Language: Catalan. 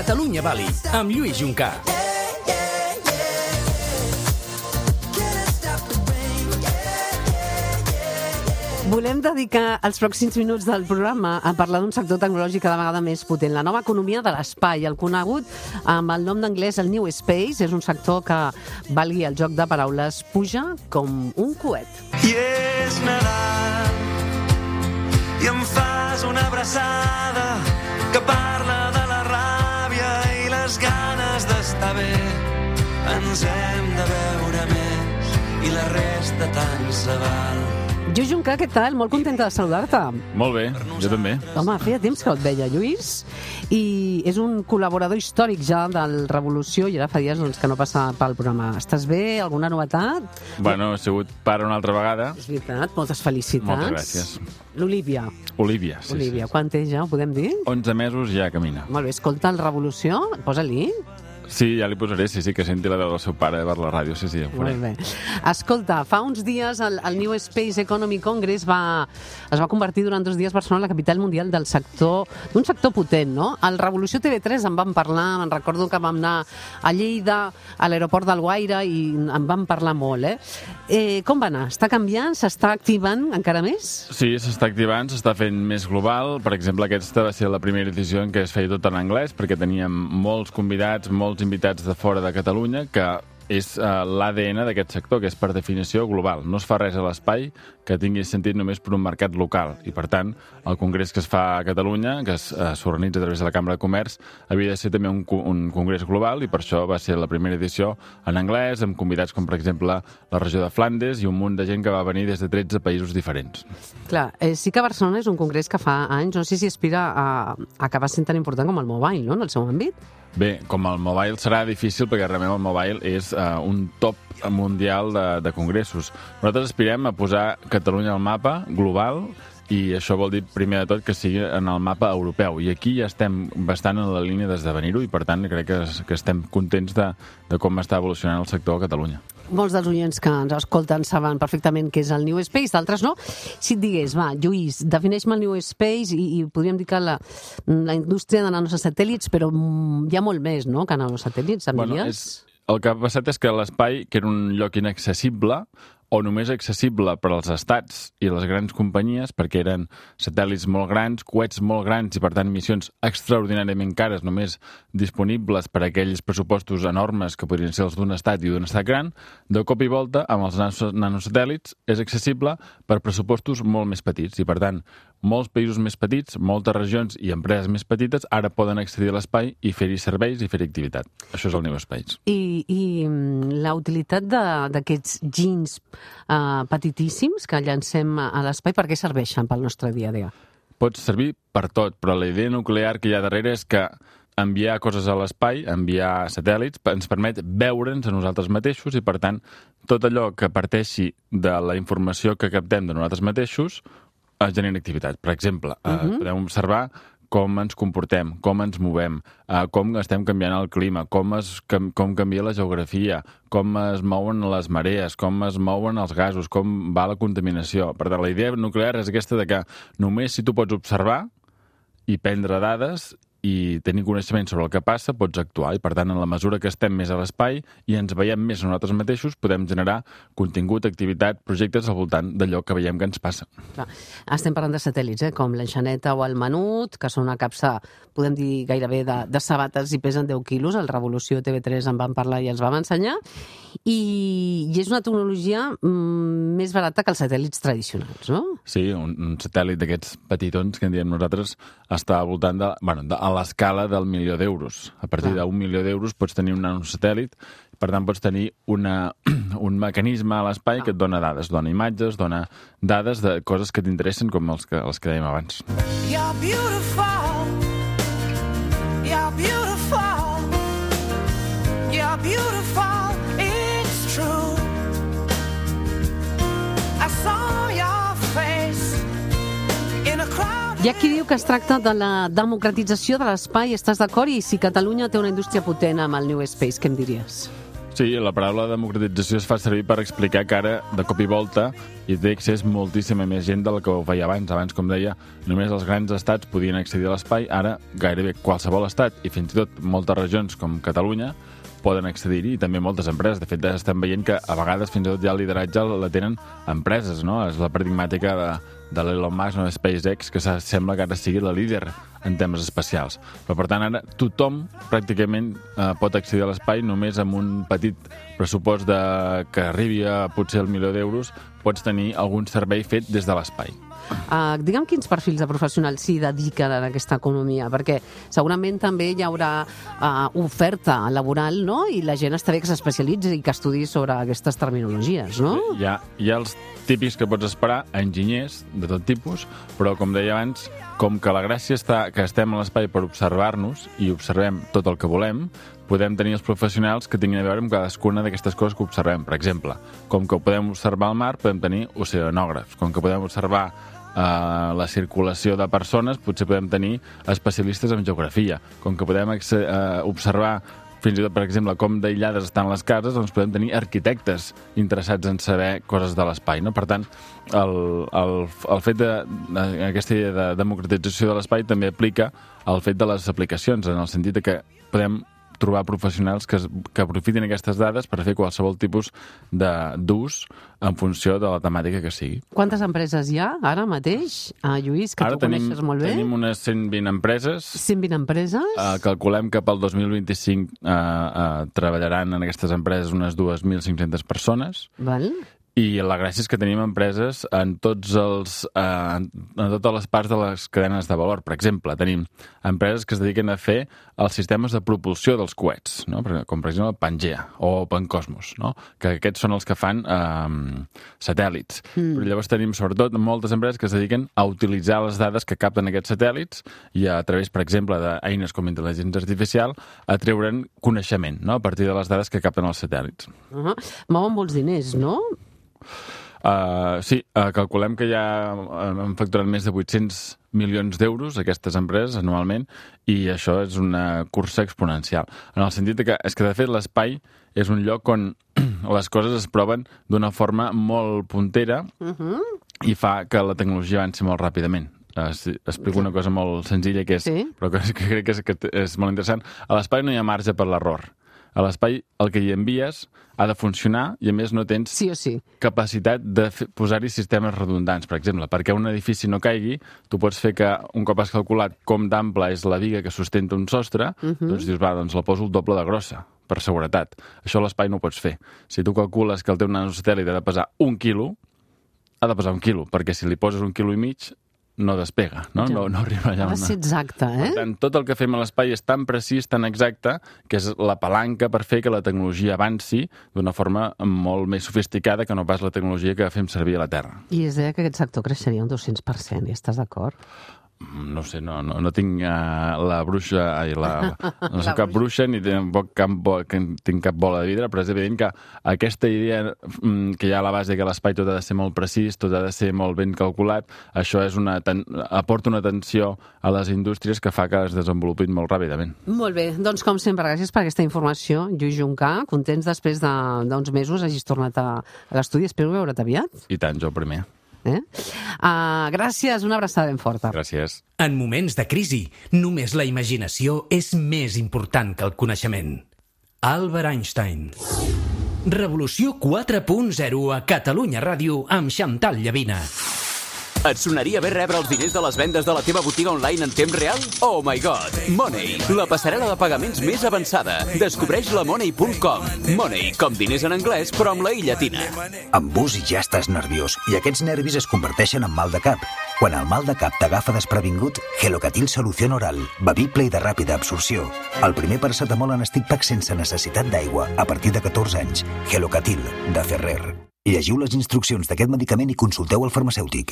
Catalunya Bali, amb Lluís Juncà. Volem dedicar els pròxims minuts del programa a parlar d'un sector tecnològic cada vegada més potent, la nova economia de l'espai, el conegut amb el nom d'anglès el New Space, és un sector que, valgui el joc de paraules, puja com un coet. I és Nadal i em fas una abraçada que parla bé. Ens hem de veure més i la resta tant se val. Jo, Juncà, què tal? Molt contenta de saludar-te. Molt bé, jo també. Home, feia temps que et veia, Lluís, i és un col·laborador històric ja del Revolució i ara fa dies doncs, que no passa pel programa. Estàs bé? Alguna novetat? Bueno, he sigut pare una altra vegada. És veritat, moltes felicitats. Moltes gràcies. L'Olívia. Olívia, sí, Olívia, sí. quan té ja, ho podem dir? 11 mesos ja camina. Molt bé, escolta el Revolució, posa-li. Sí, ja li posaré, sí, sí, que senti la veu del seu pare per la ràdio, sí, sí, ho faré. Molt bé. Escolta, fa uns dies el, el New Space Economy Congress va, es va convertir durant dos dies Barcelona en la capital mundial del sector, d'un sector potent, no? Al Revolució TV3 en vam parlar, me'n recordo que vam anar a Lleida, a l'aeroport del Guaire, i en vam parlar molt, eh? eh com va anar? Està canviant? S'està activant encara més? Sí, s'està activant, s'està fent més global. Per exemple, aquesta va ser la primera edició en què es feia tot en anglès, perquè teníem molts convidats, molts invitats de fora de Catalunya, que és uh, l'ADN d'aquest sector, que és per definició global. No es fa res a l'espai que tingui sentit només per un mercat local. I, per tant, el congrés que es fa a Catalunya, que uh, s'organitza a través de la Cambra de Comerç, havia de ser també un, un congrés global i per això va ser la primera edició en anglès, amb convidats com, per exemple, la regió de Flandes i un munt de gent que va venir des de 13 països diferents. Clar, eh, sí que Barcelona és un congrés que fa anys, no sé si aspira a acabar sent tan important com el mobile, no?, en el seu àmbit. Bé, com el mobile serà difícil perquè realment el mobile és uh, un top mundial de, de congressos. Nosaltres aspirem a posar Catalunya al mapa global i això vol dir, primer de tot, que sigui en el mapa europeu. I aquí ja estem bastant en la línia d'esdevenir-ho i, per tant, crec que, que estem contents de, de com està evolucionant el sector a Catalunya. Molts dels oients que ens escolten saben perfectament què és el New Space, d'altres no. Si et digués, va, Lluís, defineix-me el New Space i, i podríem dir que la, la indústria de nanosatèl·lits, però mm, hi ha molt més, no?, que nanosatèl·lits, em Bueno, diries? és, el que ha passat és que l'espai, que era un lloc inaccessible, o només accessible per als estats i les grans companyies, perquè eren satèl·lits molt grans, coets molt grans i, per tant, missions extraordinàriament cares, només disponibles per a aquells pressupostos enormes que podrien ser els d'un estat i d'un estat gran, de cop i volta, amb els nanos- nanosatèl·lits, és accessible per pressupostos molt més petits. I, per tant, molts països més petits, moltes regions i empreses més petites ara poden accedir a l'espai i fer-hi serveis i fer-hi activitat. Això és el New Space. I, i mm, la utilitat d'aquests jeans uh, petitíssims que llancem a a l'espai, per què serveixen pel nostre dia a dia? pot servir per tot, però la idea nuclear que hi ha darrere és que enviar coses a l'espai, enviar satèl·lits, ens permet veure'ns a nosaltres mateixos i, per tant, tot allò que parteixi de la informació que captem de nosaltres mateixos es genera activitat. Per exemple, uh -huh. podem observar com ens comportem, com ens movem, eh, com estem canviant el clima, com, es, com, com canvia la geografia, com es mouen les marees, com es mouen els gasos, com va la contaminació. Per tant, la idea nuclear és aquesta de que només si tu pots observar i prendre dades i tenir coneixement sobre el que passa, pots actuar. I, per tant, en la mesura que estem més a l'espai i ens veiem més a nosaltres mateixos, podem generar contingut, activitat, projectes al voltant d'allò que veiem que ens passa. Clar, estem parlant de satèl·lits, eh, com l'enxaneta o el menut, que són una capsa, podem dir gairebé de, de sabates i pesen 10 quilos. El Revolució TV3 en van parlar i els vam ensenyar. I, i és una tecnologia mm, més barata que els satèl·lits tradicionals, no? Sí, un, un satèl·lit d'aquests petitons que en diem nosaltres està al voltant de, bueno, de, a l'escala del milió d'euros. A partir d'un milió d'euros pots tenir un nanosatèl·lit, per tant pots tenir una, un mecanisme a l'espai que et dona dades, dona imatges, dona dades de coses que t'interessen com els que, els que dèiem abans. You're beautiful. Hi ha qui diu que es tracta de la democratització de l'espai, estàs d'acord? I si Catalunya té una indústria potent amb el New Space, què em diries? Sí, la paraula democratització es fa servir per explicar que ara, de cop i volta, hi té accés moltíssima més gent del que ho feia abans. Abans, com deia, només els grans estats podien accedir a l'espai, ara gairebé qualsevol estat, i fins i tot moltes regions com Catalunya, poden accedir-hi i també moltes empreses. De fet, estem veient que a vegades fins i tot ja el lideratge la tenen empreses, no? És la paradigmàtica de, de l'Elon Musk, no? de SpaceX, que sembla que ara sigui la líder en temes espacials. Però, per tant, ara tothom pràcticament eh, pot accedir a l'espai només amb un petit pressupost de, que arribi a potser el milió d'euros, pots tenir algun servei fet des de l'espai. Uh, digue'm quins perfils de professionals s'hi dediquen a aquesta economia, perquè segurament també hi haurà uh, oferta laboral, no?, i la gent està bé que s'especialitzi i que estudi sobre aquestes terminologies, no? Hi ha, hi ha els típics que pots esperar, enginyers de tot tipus, però, com deia abans, com que la gràcia està que estem a l'espai per observar-nos i observem tot el que volem, podem tenir els professionals que tinguin a veure amb cadascuna d'aquestes coses que observem. Per exemple, com que podem observar el mar, podem tenir oceanògrafs. Com que podem observar eh, la circulació de persones, potser podem tenir especialistes en geografia. Com que podem eh, observar fins i tot, per exemple, com d'aïllades estan les cases, doncs podem tenir arquitectes interessats en saber coses de l'espai. No? Per tant, el, el, el fet de, de, aquesta idea de democratització de l'espai també aplica al fet de les aplicacions, en el sentit que podem trobar professionals que, que aprofitin aquestes dades per fer qualsevol tipus d'ús en funció de la temàtica que sigui. Quantes empreses hi ha ara mateix, uh, Lluís, que ara tu tenim, coneixes molt bé? tenim unes 120 empreses. 120 empreses? Uh, calculem que pel 2025 uh, uh, treballaran en aquestes empreses unes 2.500 persones. Val. I la gràcia és que tenim empreses en, tots els, eh, en totes les parts de les cadenes de valor. Per exemple, tenim empreses que es dediquen a fer els sistemes de propulsió dels coets, no? com per exemple Pangea o Pancosmos, no? que aquests són els que fan eh, satèl·lits. Mm. Però llavors tenim sobretot moltes empreses que es dediquen a utilitzar les dades que capten aquests satèl·lits i a través, per exemple, d'eines com intel·ligència artificial, a treure'n coneixement no? a partir de les dades que capten els satèl·lits. Uh -huh. Mouen molts diners, no? Uh, sí, uh, calculem que ja han facturat més de 800 milions d'euros aquestes empreses anualment i això és una cursa exponencial. En el sentit que, és que de fet l'espai és un lloc on les coses es proven d'una forma molt puntera uh -huh. i fa que la tecnologia avanci molt ràpidament. Uh, explico una cosa molt senzilla que és, sí? però que, que crec que és, que és molt interessant. A l'espai no hi ha marge per l'error a l'espai el que hi envies ha de funcionar i, a més, no tens sí o sí. capacitat de posar-hi sistemes redundants. Per exemple, perquè un edifici no caigui, tu pots fer que, un cop has calculat com d'ample és la viga que sustenta un sostre, uh mhm. -huh. doncs dius, va, doncs la poso el doble de grossa, per seguretat. Això l'espai no ho pots fer. Si tu calcules que el teu nanosatèl·lit ha de pesar un quilo, ha de pesar un quilo, perquè si li poses un quilo i mig, no despega, no? No, no arriba allà. Ha de ser exacte, eh? Per tant, tot el que fem a l'espai és tan precís, tan exacte, que és la palanca per fer que la tecnologia avanci d'una forma molt més sofisticada que no pas la tecnologia que fem servir a la Terra. I es deia que aquest sector creixeria un 200%, i estàs d'acord? No sé, no, no, no tinc uh, la bruixa, ai, la, no soc cap bruixa ni tampoc cap, bo, tinc cap bola de vidre, però és evident que aquesta idea mm, que hi ha a la base que l'espai tot ha de ser molt precís, tot ha de ser molt ben calculat, això és una, ten, aporta una tensió a les indústries que fa que es desenvolupin molt ràpidament. Molt bé, doncs com sempre, gràcies per aquesta informació. Lluís Juncà, contents després d'uns de, mesos hagis tornat a, a l'estudi, espero veure't aviat. I tant, jo primer. Eh? Uh, gràcies, una abraçada ben forta. Gràcies. En moments de crisi, només la imaginació és més important que el coneixement. Albert Einstein. Revolució 4.0 a Catalunya Ràdio amb Xantal Llavina. Et sonaria bé rebre els diners de les vendes de la teva botiga online en temps real? Oh my god! Money, la passarel·la de pagaments més avançada. Descobreix la Money.com. Money, com diners en anglès, però amb la i llatina. Amb bus ja estàs nerviós, i aquests nervis es converteixen en mal de cap. Quan el mal de cap t'agafa desprevingut, Gelocatil Solució Oral, bevible i de ràpida absorció. El primer paracetamol en estic pack sense necessitat d'aigua, a partir de 14 anys. Gelocatil, de Ferrer. Llegiu les instruccions d'aquest medicament i consulteu el farmacèutic.